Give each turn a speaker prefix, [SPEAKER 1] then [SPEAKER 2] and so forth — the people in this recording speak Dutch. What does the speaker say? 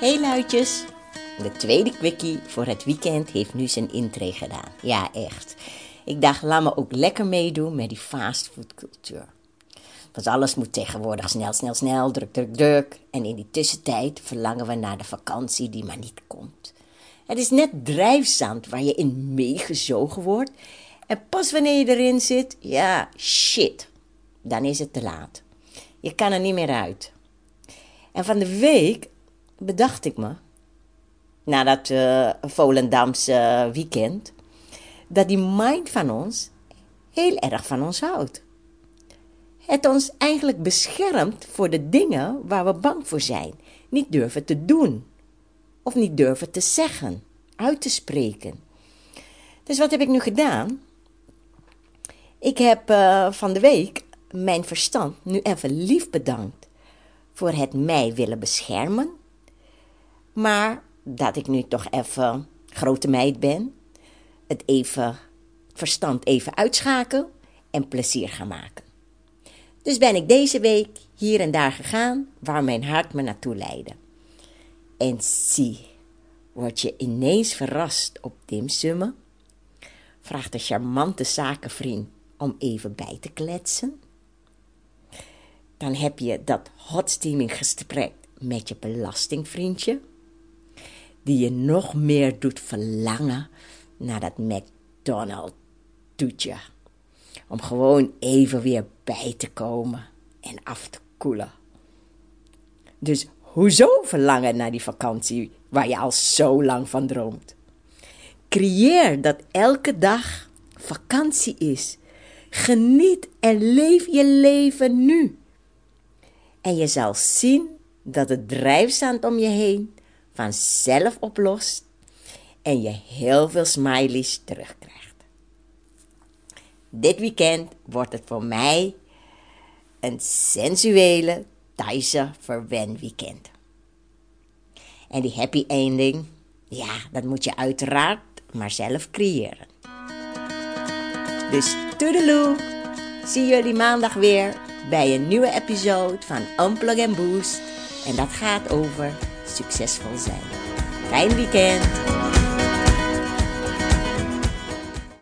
[SPEAKER 1] Hey luidjes! De tweede quickie voor het weekend heeft nu zijn intree gedaan. Ja, echt. Ik dacht, laat me ook lekker meedoen met die fastfoodcultuur. Want alles moet tegenwoordig snel, snel, snel, druk, druk, druk. En in die tussentijd verlangen we naar de vakantie die maar niet komt. Het is net drijfzand waar je in meegezogen wordt. En pas wanneer je erin zit, ja, shit, dan is het te laat. Je kan er niet meer uit. En van de week bedacht ik me, na dat uh, Volendamse weekend, dat die mind van ons heel erg van ons houdt. Het ons eigenlijk beschermt voor de dingen waar we bang voor zijn, niet durven te doen of niet durven te zeggen, uit te spreken. Dus wat heb ik nu gedaan? Ik heb uh, van de week mijn verstand nu even lief bedankt voor het mij willen beschermen maar dat ik nu toch even grote meid ben, het even verstand even uitschakel en plezier gaan maken. Dus ben ik deze week hier en daar gegaan waar mijn hart me naartoe leidde. En zie, word je ineens verrast op dimsummen? Vraagt de charmante zakenvriend om even bij te kletsen. Dan heb je dat hotsteaming gesprek met je belastingvriendje die je nog meer doet verlangen naar dat McDonald's toetje. Om gewoon even weer bij te komen en af te koelen. Dus hoezo verlangen naar die vakantie waar je al zo lang van droomt? Creëer dat elke dag vakantie is. Geniet en leef je leven nu. En je zal zien dat het drijfzand om je heen vanzelf oplost en je heel veel smileys terugkrijgt. Dit weekend wordt het voor mij een sensuele Thaise verwenweekend. En die happy ending, ja, dat moet je uiteraard maar zelf creëren. Dus toedeloe, zie jullie maandag weer bij een nieuwe episode van Unplug and Boost. En dat gaat over succesvol zijn. Fijn weekend!